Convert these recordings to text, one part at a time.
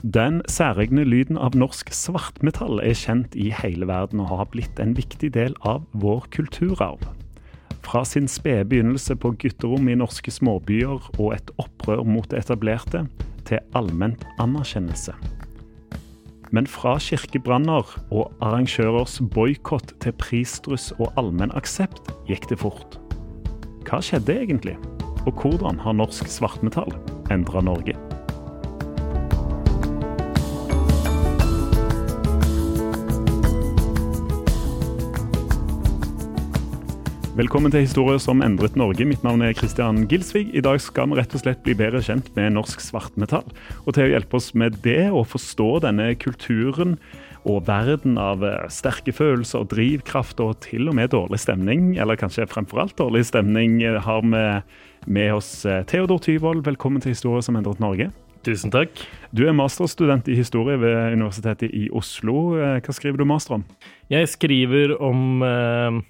Den særegne lyden av norsk svartmetall er kjent i hele verden og har blitt en viktig del av vår kulturarv. Fra sin spede begynnelse på gutterom i norske småbyer og et opprør mot det etablerte, til allment anerkjennelse. Men fra kirkebranner og arrangørers boikott til prisdryss og allmenn aksept gikk det fort. Hva skjedde egentlig, og hvordan har norsk svartmetall endra Norge? Velkommen til Historier som endret Norge. Mitt navn er Christian Gilsvig. I dag skal vi rett og slett bli bedre kjent med norsk svartmetall. Og til å hjelpe oss med det og forstå denne kulturen og verden av eh, sterke følelser, drivkraft og til og med dårlig stemning, eller kanskje fremfor alt dårlig stemning, eh, har vi med oss eh, Theodor Tyvold. Velkommen til Historier som endret Norge. Tusen takk. Du er masterstudent i historie ved Universitetet i Oslo. Hva skriver du master om? Jeg skriver om uh,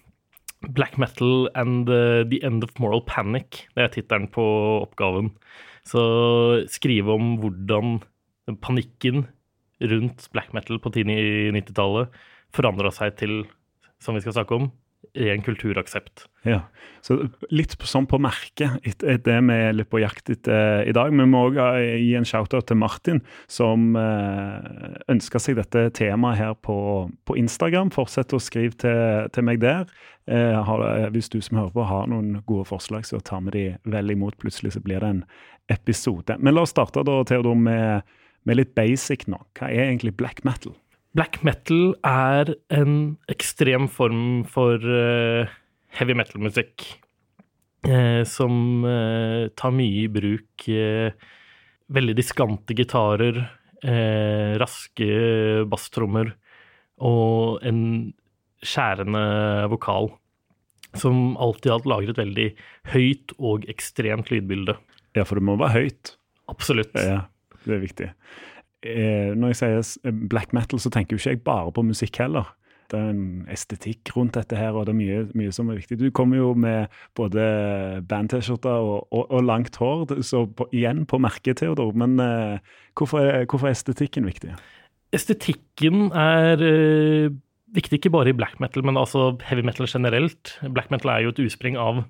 Black Metal and uh, The End of Moral Panic. Det er tittelen på oppgaven. Så skrive om hvordan panikken rundt black metal på 90-tallet forandra seg til, som vi skal snakke om, ren kulturaksept. Ja, så Litt sånn på merket etter det vi er litt på jakt etter i dag. Vi må òg gi en shout-out til Martin, som ønsker ønska seg dette temaet her på, på Instagram. Fortsett å skrive til, til meg der. Eh, har, hvis du som hører på har noen gode forslag, så tar vi de vel imot. Plutselig så blir det en episode. Men la oss starte da, Theodor, med, med litt basic nå. Hva er egentlig black metal? Black metal er en ekstrem form for uh, heavy metal-musikk. Uh, som uh, tar mye i bruk veldig diskante gitarer, raske basstrommer og en skjærende vokal. Som alltid har lagret veldig høyt og ekstremt lydbilde. Ja, for det må være høyt. Absolutt. Ja, det er viktig eh, når jeg sier black metal, så tenker jo ikke jeg bare på musikk heller. Det er en estetikk rundt dette her, og det er mye, mye som er viktig. Du kommer jo med både band-T-skjorter og, og, og, langt hår, så på, igjen på merket, Theodor. Men eh, hvorfor, er, hvorfor, er, estetikken viktig? Estetikken er eh, viktig ikke bare i black metal, men altså heavy metal generelt. Black metal er jo et uspring av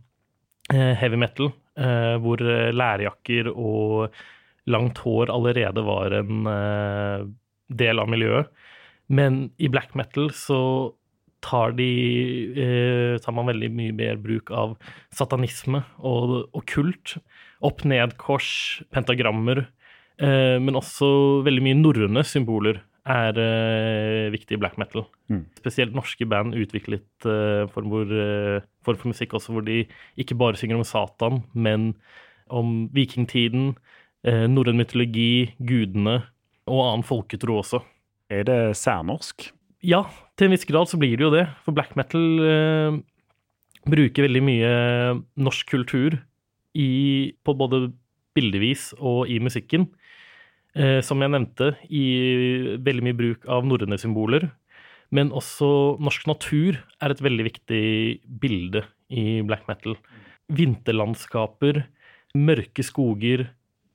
eh, heavy metal, eh, hvor eh, lærjakker og langt hår allerede var en uh, del av miljøet. Men i black metal så tar, de, uh, tar man veldig mye mer bruk av satanisme og, og kult. Opp-ned-kors, pentagrammer, uh, men også veldig mye norrøne symboler er viktig i black metal. Mm. Spesielt norske band utviklet uh, form, for, for musikk også hvor de ikke bare synger om Satan, men om vikingtiden, eh, norrøn mytologi, gudene og annen folketro også. Er det særnorsk? Ja, til en viss grad så blir det jo det. For black metal eh, bruker veldig mye norsk kultur i, på både bildevis og i musikken. Eh, som jeg nevnte, i veldig mye bruk av norrøne symboler. Men også norsk natur er et veldig viktig bilde i black metal. Vinterlandskaper, mørke skoger,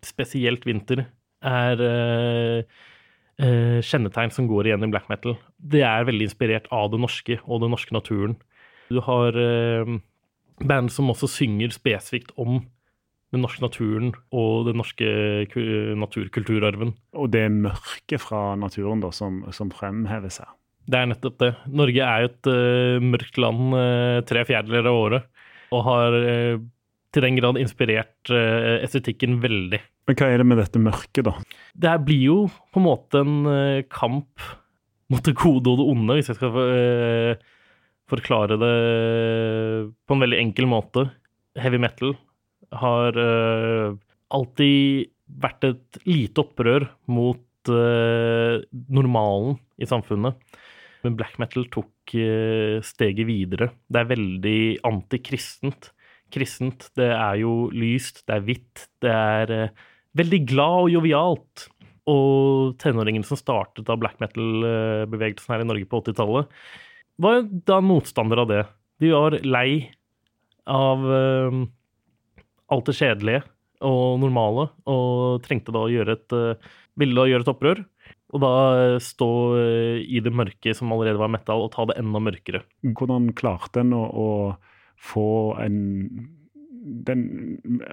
spesielt vinter, er eh, eh, kjennetegn som går igjen i black metal. Det er veldig inspirert av det norske og den norske naturen. Du har eh, band som også synger spesifikt om den norske naturen og den norske naturkulturarven. Og det mørket fra naturen da, som, som fremheves her. Det er nettopp det. Norge er jo et uh, mørkt land uh, tre fjerdedeler av året, og har eh, til den grad inspirert uh, estetikken veldig. Men hva er det med dette mørket, da? Det her blir jo på en måte en uh, kamp mot det gode og det onde, hvis jeg skal uh, forklare det på en veldig enkel måte. Heavy metal har alltid vært et lite opprør mot normalen i samfunnet. Men black metal tok steget videre. Det er veldig antikristent. Kristent, det er jo lyst, det er hvitt, det er eh, veldig glad og jovialt. Og tenåringene som startet av black metal-bevegelsen her i Norge på 80-tallet, var jo da motstander av det. De var lei av eh, alt det kjedelige og normale, og trengte da å gjøre et eh, ville da gjøre et opprør. Og da eh, stå eh, i det mørke som allerede var metal, og ta det enda mørkere. Hvordan klarte en å, å få en den,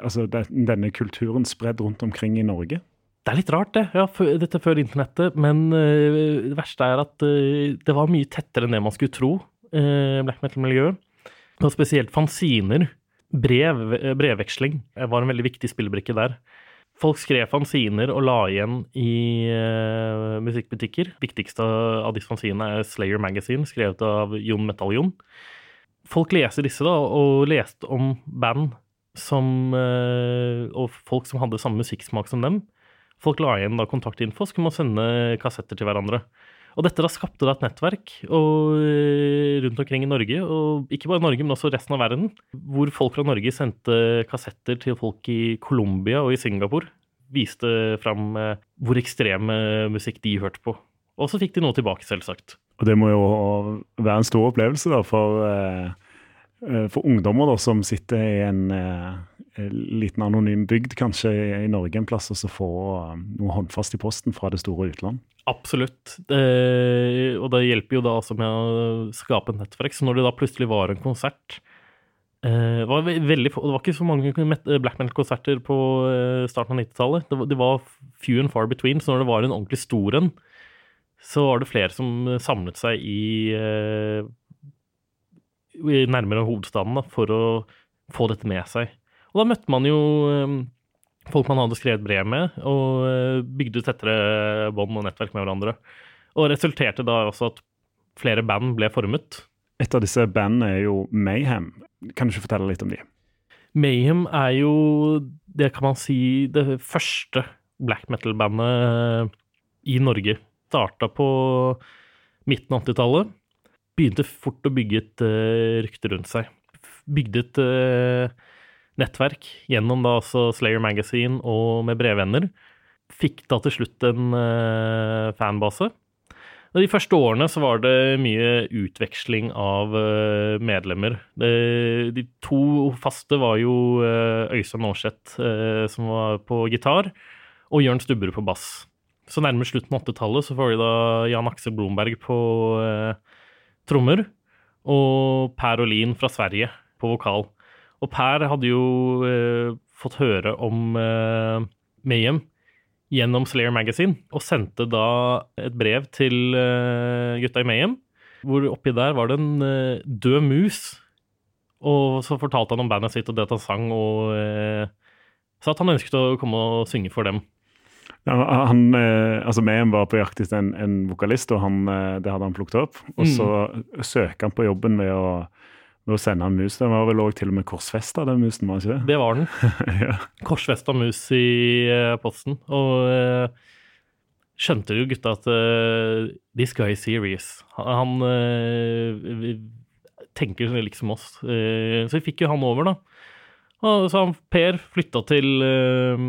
altså den, denne kulturen spredd rundt omkring i Norge? Det er litt rart, det. Ja, dette før internettet. Men eh, det verste er at eh, det var mye tettere enn det man skulle tro, uh, black metal-miljøet. Og spesielt fanziner. Brev, eh, brevveksling var en veldig viktig spillebrikke der. Folk skrev fanziner og la igjen i uh, musikkbutikker. Viktigste av disse fanzinene er Slayer Magazine, skrevet av Jon Metaljon. Folk leser disse, da, og leste om band som eh, Og folk som hadde samme musikksmak som dem. Folk la igjen da kontaktinfo, så kunne man sende kassetter til hverandre. Og dette da skapte da et nettverk og, eh, rundt omkring i Norge, og ikke bare Norge, men også resten av verden, hvor folk fra Norge sendte kassetter til folk i Colombia og i Singapore. Viste fram eh, hvor ekstrem musikk de hørte på. Og så fikk de noe tilbake, selvsagt. Og det må jo være en stor opplevelse da, for, eh, for ungdommer da, som sitter i en eh, liten anonym bygd kanskje i, Norge en plass, og så få eh, noe håndfast i posten fra det store utland. Absolutt. Det, og det hjelper jo da også med å skape et nettverk. Så når det da plutselig var en konsert eh, det, var veldig, det var ikke så mange black metal-konserter på eh, starten av 90-tallet. Det, det var few and far between. Så når det var en ordentlig stor en, så var det flere som samlet seg eh, i nærmere hovedstaden da, for å få dette med seg. Og da møtte man jo eh, folk man hadde skrevet brev med, og eh, bygde tettere bånd og nettverk med hverandre. Og resulterte da også at flere band ble formet. Et av disse bandene er jo Mayhem. Kan du ikke fortelle litt om de? Mayhem er jo, det kan man si, det første black metal-bandet i Norge. Starta på midten av 80-tallet. Begynte fort å bygge et uh, rykte rundt seg. Bygde et uh, nettverk gjennom da også Slayer Magazine og med brevvenner. Fikk da til slutt en uh, fanbase. Og De første årene så var det mye utveksling av uh, medlemmer. De, de to faste var jo uh, Øystein Aarseth, som var på gitar, og Jørn Stubberud på bass. Så nærmere slutten av 80-tallet så får vi da Jan Aksel Blomberg på eh, trommer, og Per Olin fra Sverige på vokal. Og Per hadde jo eh, fått høre om eh, Mayhem gjennom Slayer Magazine, og sendte da et brev til eh, gutta i Mayhem, hvor oppi der var det en eh, død mus. Og så fortalte han om bandet sitt og det at han sang, og eh, sa at han ønsket å komme og synge for dem. Han, eh, altså Mayhem var på jakt etter en, en vokalist, og han, eh, det hadde han plukket opp. Og så søker han på jobben ved å, ved å sende en mus. Den var vel også til og med korsfesta, den musen, var ikke det? Det var den. ja. korsfesta mus i eh, posten. Og skjønte jo gutta at eh, this guy is serious. Han, han vi- tenker liksom oss. Eh, så vi fikk jo han over, da. Og så han Per flytta til eh,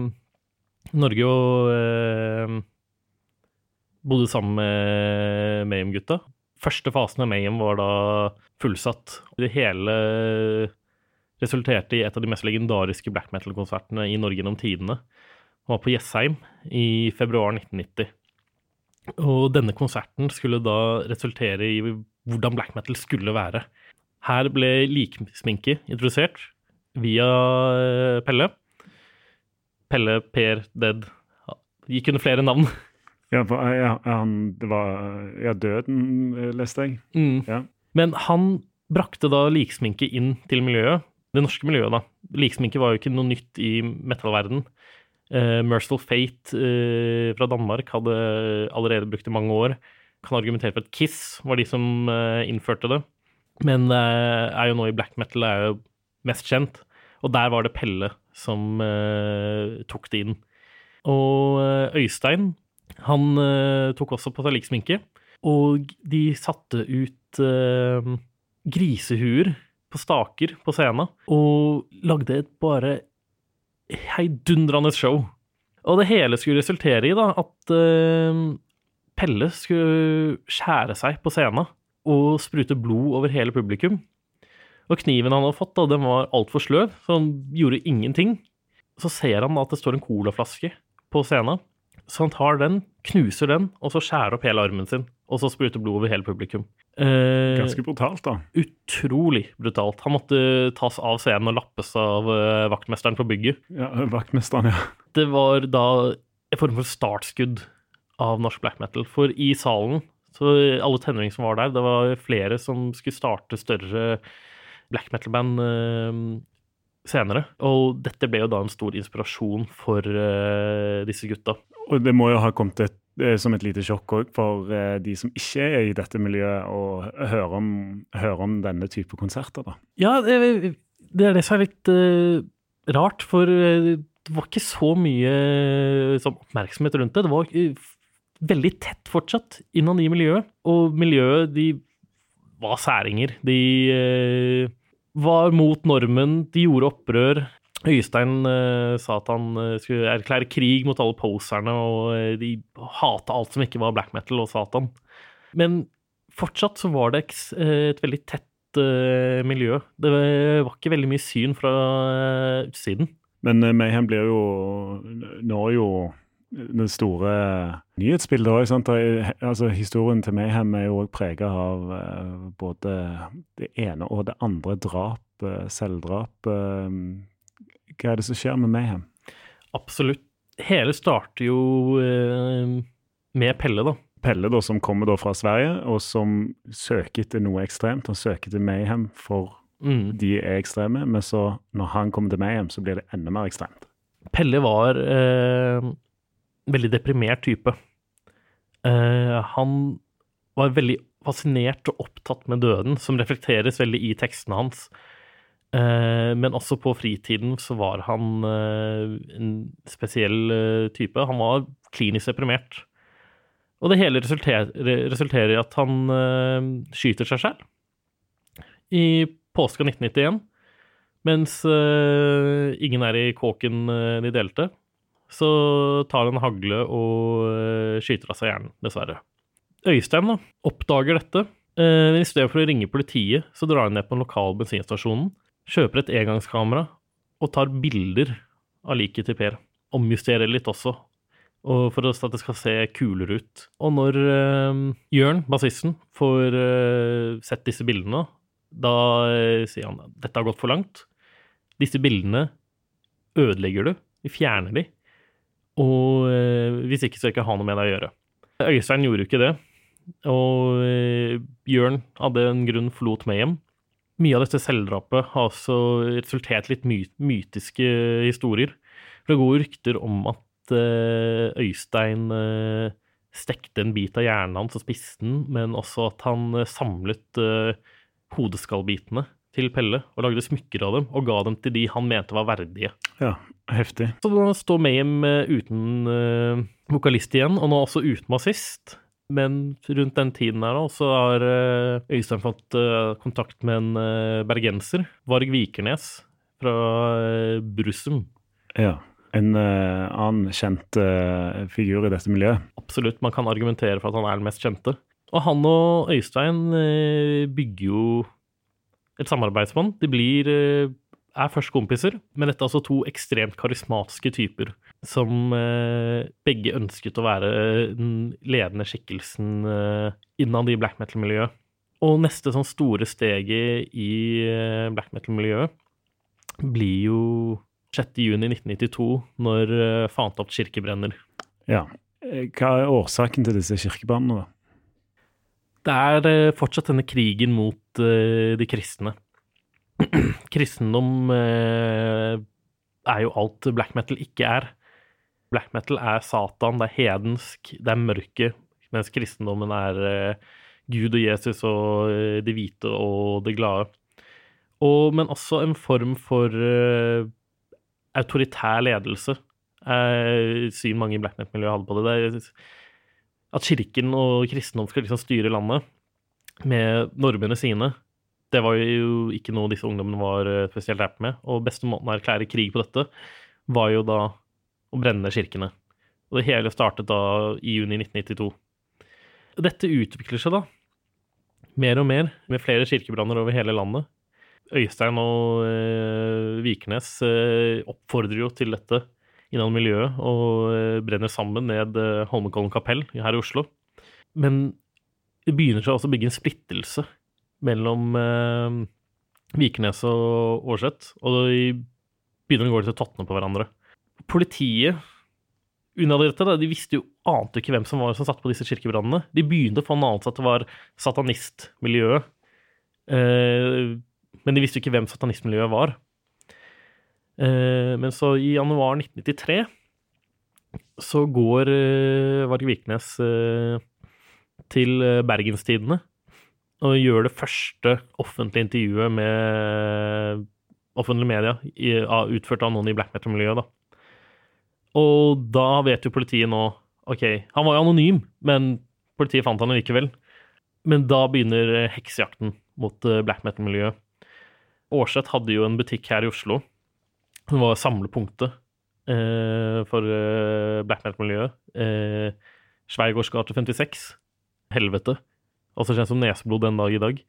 Norge og eh, bodde sammen med Mayhem-gutta. Første fasen av Mayhem var da fullsatt. Det hele resulterte i et av de mest legendariske black metal-konsertene i Norge gjennom tidene. Det var på Jessheim i februar 1990. Og denne konserten skulle da resultere i hvordan black metal skulle være. Her ble liksminke introdusert via eh, Pelle. Pelle, Per, Dead Gikk under flere navn. Ja, for, eh, ja, han, det var Ja, Døden, eh, leste jeg. Mm. Ja. Men han brakte da liksminke inn til miljøet. Det norske miljøet, da. Liksminke var jo ikke noe nytt i metallverden. Uh, Merciful Fate uh, fra Danmark hadde allerede brukt det mange år. Kan argumentere for at Kiss var de som uh, innførte det. Men uh, er jo nå i black metal er jo mest kjent. Og der var det Pelle som eh, tok det inn. Og eh, Øystein, han eh, tok også på seg liksminke. Og de satte ut eh, grisehuer på staker på scenen, og lagde et bare heidundrende show. Og det hele skulle resultere i da, at uh, Pelle skulle skjære seg på scenen og sprute blod over hele publikum. Og kniven han hadde fått, da, den var altfor sløv, så han gjorde ingenting. Så ser han at det står en colaflaske på scenen, så han tar den, knuser den, og så skjærer opp hele armen sin. Og så spruter blod over hele publikum. Eh, Ganske brutalt, da. utrolig brutalt. Han måtte tas av scenen og lappes av eh, vaktmesteren på bygget. Ja, Vaktmesteren, ja. Det var da en form for startskudd av norsk black metal. For i salen, så alle tenåringer som var der, det var flere som skulle starte større black metal-band eh, senere. Og dette ble jo da en stor inspirasjon for eh, disse gutta. Og det må jo ha kommet et, eh, som et lite sjokk òg for de som ikke er i dette miljøet, å høre om, høre om denne type konserter, da. Ja, det, det er det som er litt uh, rart, for det var ikke så mye sånn oppmerksomhet rundt det. Det var uh, veldig tett fortsatt innad i miljøet, og miljøet, de var særinger. De eh, var mot normen, de gjorde opprør. Øystein eh, sa at han eh, skulle erklære krig mot alle poserne, og eh, de hata alt som ikke var black metal og Satan. Men fortsatt så var det eh, et veldig tett eh, miljø. Det var ikke veldig mye syn fra eh, utsiden. Men eh, Mayhem blir jo når jo det store nyhetsbildet òg. Altså, historien til Mayhem er jo òg prega av uh, både det ene og det andre drap, uh, selvdrap. Uh, hva er det som skjer med Mayhem? Absolutt. Hele starter jo eh, med Pelle, da. Pelle, da, som kommer da fra Sverige, og som søker etter noe ekstremt. Han søker til Mayhem for Mm. de er ekstreme, men så når han kommer til Mayhem, så blir det enda mer ekstremt. Pelle var eh, veldig deprimert type. Uh, han var veldig fascinert og opptatt med døden, som reflekteres veldig i tekstene hans. Eh, men også på fritiden så var han eh, en spesiell type. Han var klinisk deprimert. Og det hele resulterer, resulterer i at han skyter seg selv i påska 1991. Mens ingen er i kåken de delte, så tar han en hagle og eh, skyter av seg hjernen, dessverre. Øystein da, oppdager dette. Eh, men I stedet for å ringe politiet, så drar han ned på den lokale bensinstasjonen, kjøper et engangskamera og tar bilder av liket til Per. Omjusterer litt også, og for at det skal se kulere ut. Og når uh, Jørn, bassisten, får uh, sett disse bildene, da sier han at dette har gått for langt. Disse bildene ødelegger du. Vi fjerner de. Og eh, hvis ikke, så vil jeg ikke ha noe med deg å gjøre. Øystein gjorde jo ikke det. Og eh, Jørn hadde en grunn forlot med hjem. Mye av dette selvdrapet har også resultert litt my mytiske historier. For det går rykter om at eh, Øystein stekte en bit av hjernen hans og spiste den, men også at han samlet hodeskallbitene til Pelle og lagde smykker av dem og ga dem til de han mente var verdige. Ja, heftig. Så nå står Mayhem eh, uten uh, vokalist igjen, og nå også uten bassist. Men rundt den tiden her da, så har uh, Øystein fått uh, kontakt med en bergenser, Varg Vikernes fra Brussum. Ja. En annen kjent figur i dette miljøet. Absolutt, man kan argumentere for at han er den mest kjente. Og han og Øystein bygger jo et samarbeidsbånd. De blir eh, er først kompiser, men dette er altså to ekstremt karismatiske typer som eh, begge ønsket å være den ledende skikkelsen eh, innad i black metal-miljøet. Og neste sånn store steget i black metal-miljøet blir jo 6.6.1992, når Fantoft kirke brenner. Ja. Hva er årsaken til disse kirkebrannene, da? Det er eh, fortsatt denne krigen mot eh, de kristne. Kristendom eh, er jo alt black metal ikke er. Black metal er Satan, det er hedensk, det er mørket, mens kristendommen er Gud og Jesus og de hvite og det glade. Og, men også en form for autoritær ledelse. Eh, syn mange i black metal-miljøet hadde på det. det er, at kirken og kristendom skal liksom styre landet med normene sine, det var jo ikke noe disse ungdommene var eh, spesielt lært med. Og beste måten å erklære krig på dette, var jo da å brenne kirkene. Og det hele startet da i juni 1992. Dette utvikler seg da mer og mer, med flere kirkebranner over hele landet. Øystein og eh, Vikernes eh, oppfordrer jo til dette innan miljøet, og eh, brenner sammen ned eh, Holmenkollen kapell her i Oslo. Men det begynner seg også å bygge en splittelse mellom eh, Vikernes og Aarseth, og de begynner å gå litt til tottene på hverandre. Politiet unna dette, de visste jo, ante ikke hvem som var som satt på disse kirkebrannene. De begynte å få en anelse at det var satanistmiljøet, eh, men de visste jo ikke hvem satanistmiljøet var. Eh, men så i januar 1993 så går eh, Varg Vikernes eh, til Bergenstidene og gjør det første offentlige intervjuet med offentlige media utført av noen i black metal-miljøet. Og da vet jo politiet nå OK, han var jo anonym, men politiet fant han likevel. Men da begynner heksejakten mot black metal-miljøet. Aarseth hadde jo en butikk her i Oslo som var samlepunktet eh, for eh, black metal-miljøet. Eh, Sveigårds gate 56. Helvete. Altså kjent som Neseblod den dag i dag.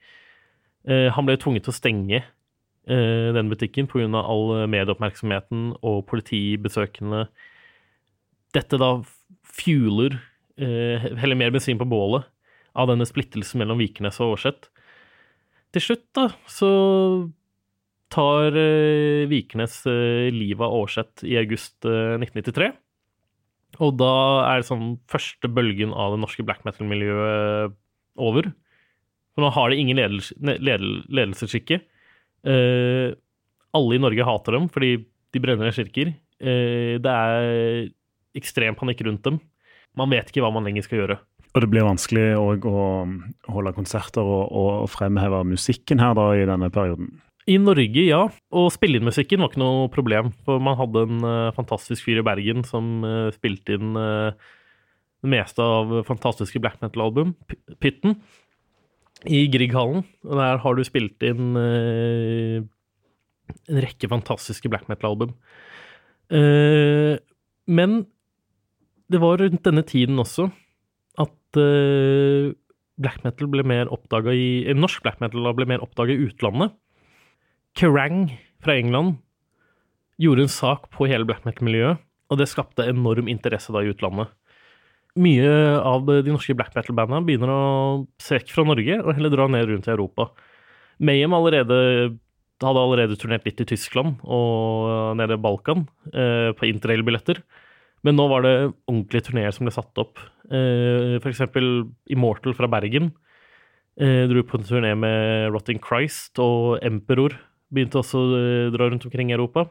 Eh, han ble tvunget til å stenge eh, den butikken pga. all medieoppmerksomheten og politibesøkende. Dette da fueler eh, Heller mer bensin på bålet av denne splittelsen mellom Vikernes og Aarseth. Til slutt, da, så tar eh, Vikernes eh, livet av Aarseth i august eh, 1993. Og da er det sånn første bølgen av det norske black metal-miljøet over. For nå har de ingen ledels ledel, ledelsesskikke. Eh, alle i Norge hater dem fordi de brenner ned kirker. Eh, det er ekstrem panikk rundt dem. Man vet ikke hva man lenger skal gjøre. Og det blir vanskelig å holde konserter og, og fremheve musikken her da i denne perioden. I Norge, ja. Og spille inn musikken var ikke noe problem. For man hadde en uh, fantastisk fyr i Bergen som uh, spilte inn uh, det meste av fantastiske black metal-album, Pytten, i Grieghallen. Og der har du spilt inn en rekke fantastiske black metal-album. men det var rundt denne tiden også at black metal ble mer oppdaga i Norsk black metal ble mer oppdaga i utlandet. Kerrang fra England gjorde en sak på hele black metal-miljøet, og det skapte enorm interesse da i utlandet. Mye av de norske black metal-bandene begynner å se vekk fra Norge og heller dra ned rundt i Europa. Mayhem allerede, hadde allerede turnert litt i Tyskland og nede i Balkan eh, på interrail-billetter. Men nå var det ordentlige turneer som ble satt opp. Eh, eksempel Immortal fra Bergen eh, dro på en turné med Rotting Christ og Emperor begynte også å eh, dra rundt omkring i Europa.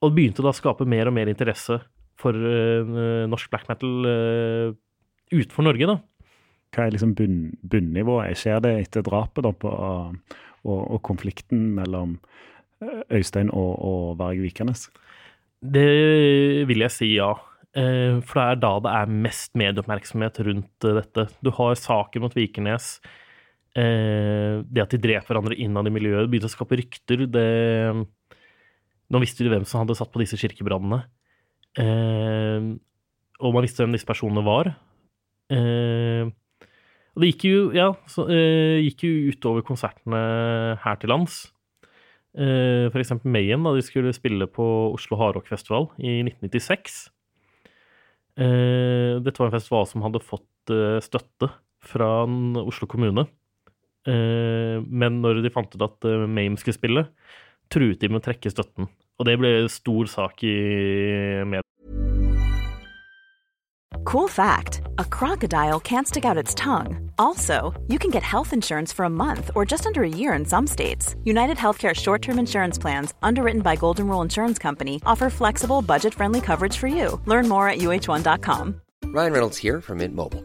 Og begynte da å skape mer og mer interesse for eh, norsk black metal eh, utenfor Norge, da. Hva er liksom bunn, bunnivået? Skjer det etter drapet da på, og, og konflikten mellom Øystein og, og Varg Vikernes? Det vil jeg si ja. For det er da det er mest medieoppmerksomhet rundt dette. Du har saken mot Vikernes. Eh, Det at de dreper hverandre innad i miljøet, begynte å skape rykter. Det Nå visste de hvem som hadde satt på disse kirkebrannene. Eh, og man visste hvem disse personene var. Eh, og det gikk jo, ja, så, gikk jo utover konsertene her til lands. For eksempel Mayhem, da de skulle spille på Oslo Hardrockfestival i 1996. Eh, dette var en festival som hadde fått støtte fra Oslo kommune. Eh, men når de fant ut at Mame Mayhem skulle spille, truet de med å trekke støtten. Og det ble stor sak i media. Cool fact a crocodile can't stick out its tongue. Also, you can get health insurance for a month or just under a year in some states. United Healthcare short term insurance plans, underwritten by Golden Rule Insurance Company, offer flexible, budget friendly coverage for you. Learn more at uh1.com. Ryan Reynolds here from Mint Mobile.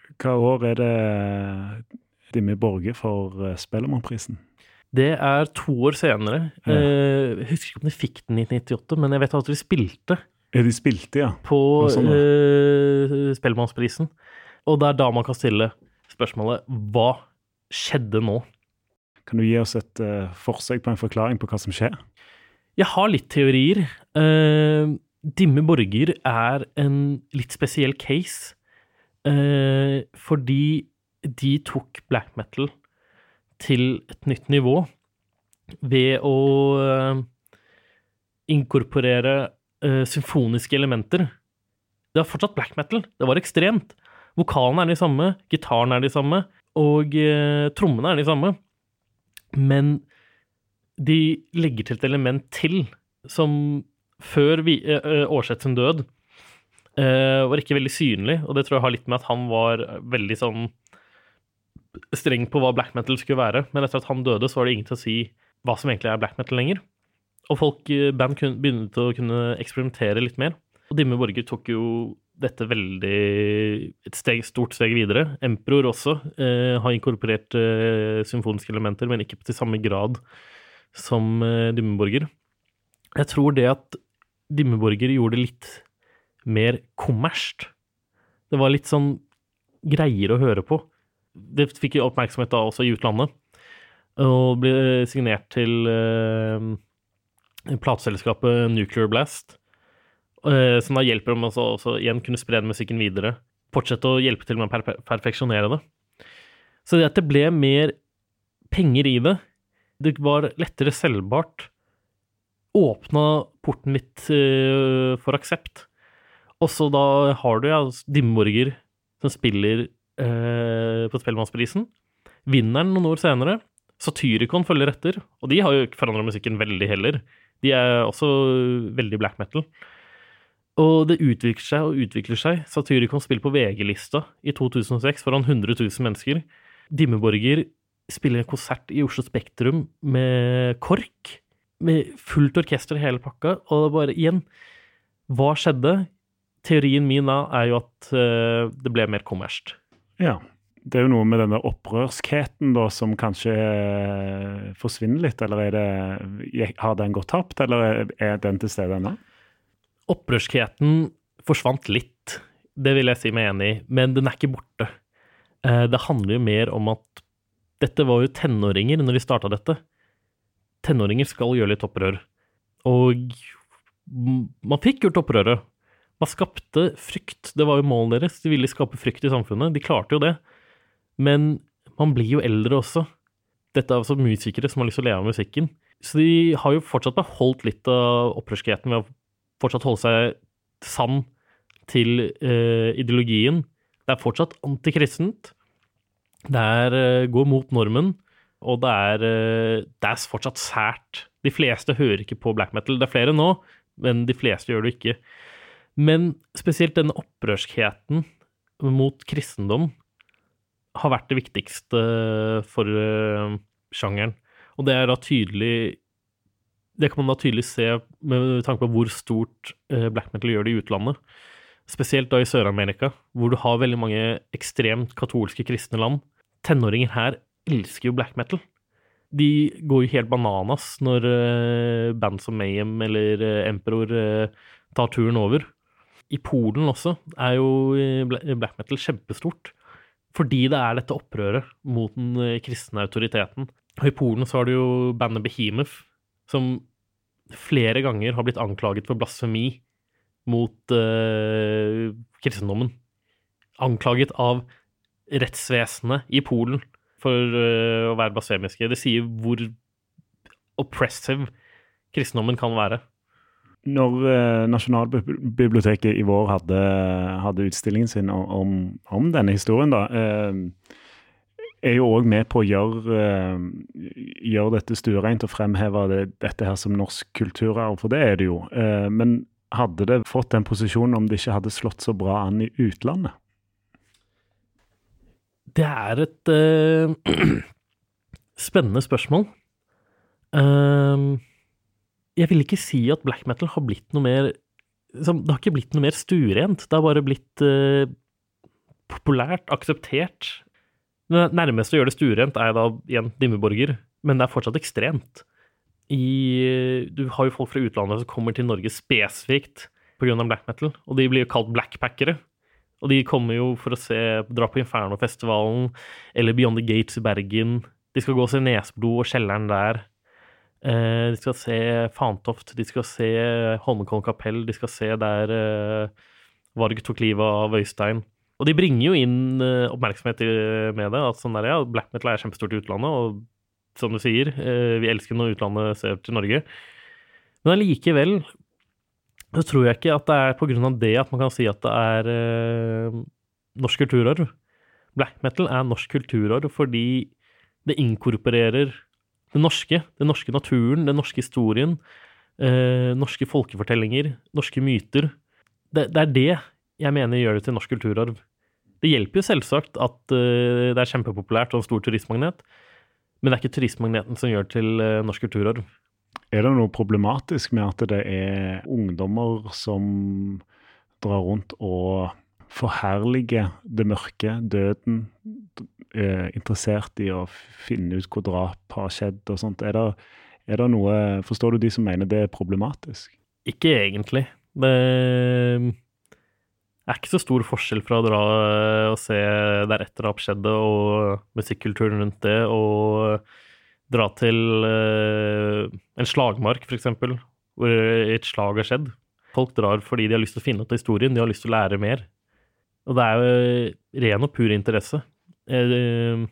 hva år er det Dimmi Borge får eh, Spellemannprisen? Det er to år senere. Ja. Eh, Jeg husker ikke om de fikk den i 1998, men jeg vet at de spilte Ja, de spilte, ja. på sånn, eh, Spellemannsprisen. Og det er da man kan stille spørsmålet hva skjedde nå? Kan du gi oss et uh, forsøk på en forklaring på hva som skjer? Jeg har litt teorier. Uh, Dimme Borger er en litt spesiell case. Eh, fordi de tok black metal til et nytt nivå ved å eh, inkorporere eh, symfoniske elementer. Det var fortsatt black metal. Det var ekstremt. Vokalen er de samme, gitaren er de samme, og eh, trommene er de samme. Men de legger til et element til som før vi, eh, Årseth sin død eh, var ikke veldig synlig, og det tror jeg har litt med at han var veldig sånn streng på hva black metal skulle være. Men etter at han døde, så var det ingen til å si hva som egentlig er black metal lenger. Og folk, eh, band begynte å kunne eksperimentere litt mer. Og Dimme Borger tok jo dette veldig et steg, stort steg videre. Emperor også eh, har inkorporert eh, symfoniske elementer, men ikke til samme grad som eh, Dimme Borger. Jeg tror det at Dimme Borger gjorde det litt mer kommersielt. Det var litt sånn greier å høre på. Det fikk jo oppmerksomhet da også i utlandet, og ble signert til eh, plateselskapet Nuclear Blast, eh, som da hjelper dem å også igjen kunne spre musikken videre. Fortsette å hjelpe til med å per perfeksjonere det. Så det at det ble mer penger i det, det var lettere selvbart, åpna porten litt eh, for aksept. Og så da har du ja, Dimmeborger som spiller eh, på Spellemannsprisen. Vinner den noen år senere. Satyricon følger etter, og de har jo ikke forandra musikken veldig heller. De er også veldig black metal. Og det utvikler seg og utvikler seg. Satyricon spiller på VG-lista i 2006 foran 100 000 mennesker. Dimmeborger spiller en konsert i Oslo Spektrum med KORK. Med fullt orkester i hele pakka. Og det bare igjen Hva skjedde? Teorien min da er jo at eh, det ble mer kommersielt. Ja. Det er jo noe med denne opprørskheten da, som kanskje eh, forsvinner litt, eller er det, har den gått tapt, eller er- den til stede ennå? Opprørskheten forsvant litt, det vil jeg si meg enig i, men den er ikke borte. Eh, Det handler jo mer om at dette var jo tenåringer når de starta dette. Tenåringer skal gjøre litt opprør. Og man fikk gjort opprøret. Man skapte frykt. Det var jo målet deres. De ville skape frykt i samfunnet. De klarte jo det. Men man blir jo eldre også. dette er altså musikere som har lyst til å leve av musikken. Så de har jo fortsatt beholdt litt av opprørskheten ved å fortsatt holde seg sann til eh, ideologien. Det er fortsatt antikristent. Det er eh, går mot normen, og det er, eh, det er fortsatt sært. De fleste hører ikke på black metal. Det er flere nå, men de fleste gjør det ikke. Men spesielt denne opprørskheten mot kristendom har vært det viktigste for uh, sjangeren. Og det er da tydelig Det kan man da tydelig se med tanke på hvor stort uh, black metal gjør det i utlandet. Spesielt da i Sør-Amerika, hvor du har veldig mange ekstremt katolske kristne land. Tenåringer her elsker jo black metal. De går jo helt bananas når uh, band som Mayhem eller Emperor tar turen over. I Polen også er jo black metal kjempestort. Fordi det er dette opprøret mot den eh, kristne autoriteten. Og I Polen så har du jo bandet Behemoth, som flere ganger har blitt anklaget for blasfemi mot uh, kristendommen. Anklaget av rettsvesenet i Polen for uh, å være blasfemiske. Det sier hvor oppressive kristendommen kan være når eh, Nasjonalbiblioteket i vår hadde, hadde utstillingen sin om, om, denne historien, da, eh, er jo òg med på å gjøre, eh, gjøre dette stuereint og fremheve det, dette her som norsk kulturarv, for det er det jo. Men hadde det fått den posisjonen om det ikke hadde slått så bra an i utlandet? Det er et uh, spennende spørsmål. Uh, jeg vil ikke si at black metal har blitt noe mer Det har ikke blitt noe mer stuerent. Det har bare blitt eh, populært, akseptert. Det nærmeste å gjøre det stuerent er da igjen Dimmeborger, men det er fortsatt ekstremt. I, du har jo folk fra utlandet som kommer til Norge spesifikt pga. black metal, og de blir jo kalt blackpackere. Og de kommer jo for å se, dra på Inferno-festivalen eller Beyond the Gates i Bergen. De skal gå og se Nesblod og kjelleren der. Eh, de skal se Fantoft, de skal se Holmenkollen kapell, de skal se der eh, Varg tok livet av Øystein. Og de bringer jo inn eh, oppmerksomhet med det. At sånn der, ja, black metal er kjempestort i utlandet, og som du sier, vi elsker når utlandet ser til Norge. Men allikevel så tror jeg ikke at det er av det at man kan si at det er norsk kulturarv. Black metal er norsk kulturarv fordi det inkorporerer det norske, den norske naturen, den norske historien, eh, norske folkefortellinger, norske myter. Det, det, er det jeg mener gjør det til norsk kulturarv. Det hjelper jo selvsagt at eh, det er kjempepopulært og en stor turistmagnet, men det er ikke turistmagneten som gjør det til eh, norsk kulturarv. Er det noe problematisk med at det er ungdommer som drar rundt og forherliger det mørke, døden, eh, interessert i å finne ut hvor drap har skjedd og sånt. Er det, er det noe Forstår du de som mener det er problematisk? Ikke egentlig. Det er ikke så stor forskjell fra å dra og se der et drap skjedde, og musikkulturen rundt det, og dra til uh, en slagmark, f.eks., hvor et slag har skjedd. Folk drar fordi de har lyst til å finne ut av historien, de har lyst til å lære mer. Og det er jo ren og pur interesse. Jeg,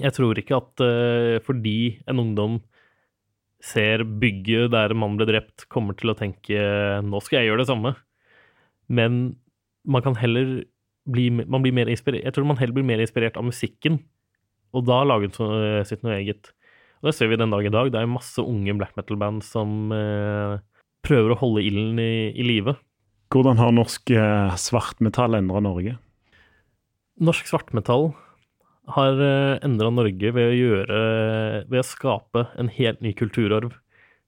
jeg tror ikke at uh, fordi en ungdom ser bygget der en mann ble drept, kommer til å tenke 'nå skal jeg gjøre det samme'. Men man kan heller bli, man blir mer inspirert, Jeg tror man heller blir mer inspirert av musikken, og da laget sitt noe eget. Og det ser vi den dag i dag. Det er masse unge black metal-band som eh, prøver å holde ilden i, i live. Hvordan har norsk svart svartmetall endra Norge? Norsk svartmetall har eh, endra Norge ved å gjøre Ved å skape en helt ny kulturarv.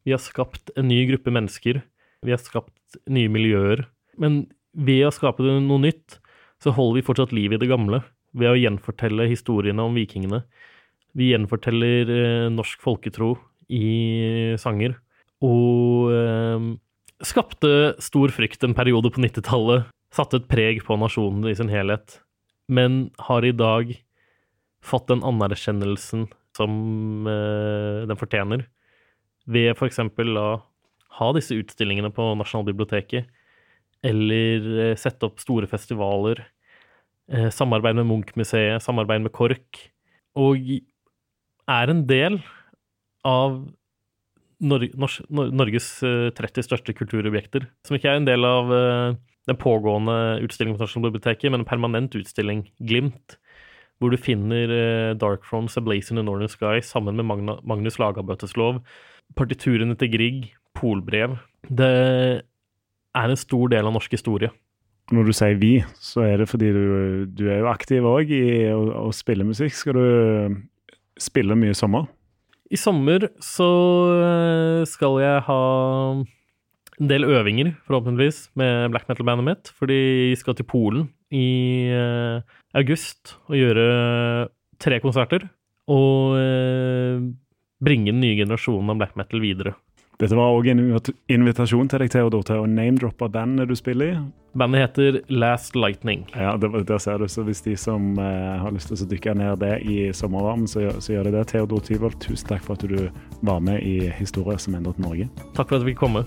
Vi har skapt en ny gruppe mennesker. Vi har skapt nye miljøer. Men ved å skape noe nytt, så holder vi fortsatt liv i det gamle. Ved å gjenfortelle historiene om vikingene. Vi gjenforteller eh, norsk folketro i sanger. Og eh, skapte stor frykt en periode på 90-tallet. Satte et preg på nasjonen i sin helhet men har i dag fått den anerkjennelsen som eh, den fortjener, ved f.eks. å ha disse utstillingene på Nasjonalbiblioteket, eller uh, sette opp store festivaler, eh, samarbeid med Munch-museet, samarbeid med KORK, og er en del av Nor Nor Norges eh, 30 største kulturobjekter. Som ikke er en del av eh, den pågående utstillingen på Nasjonalbiblioteket, men en permanent utstilling, Glimt, hvor du finner uh, Dark Thrones A Blaze in the Northern Sky sammen med Magna Magnus Lagabøteslov, partiturene til Grieg, polbrev. Det er en stor del av norsk historie. Når du sier vi, så er det fordi du, du er jo aktiv òg i å, å spille musikk. Skal du spille mye i sommer? I sommer så eh, skal jeg ha en del øvinger, forhåpentligvis, med black metal-bandet mitt. Fordi jeg skal til Polen i eh, august og gjøre tre konserter. Og eh, bringe den nye generasjonen av black metal videre. Dette var òg en invitasjon til deg, Theodor, til å name-droppe bandet du spiller i. Bandet heter Last Lightning. Ja, det, Der ser du. Så hvis de som eh, har lyst til å dykke ned det i sommervarmen, så, så gjør de det. Theodor Tyvold, tusen takk for at du var med i Historie som endret Norge. Takk for at jeg fikk komme.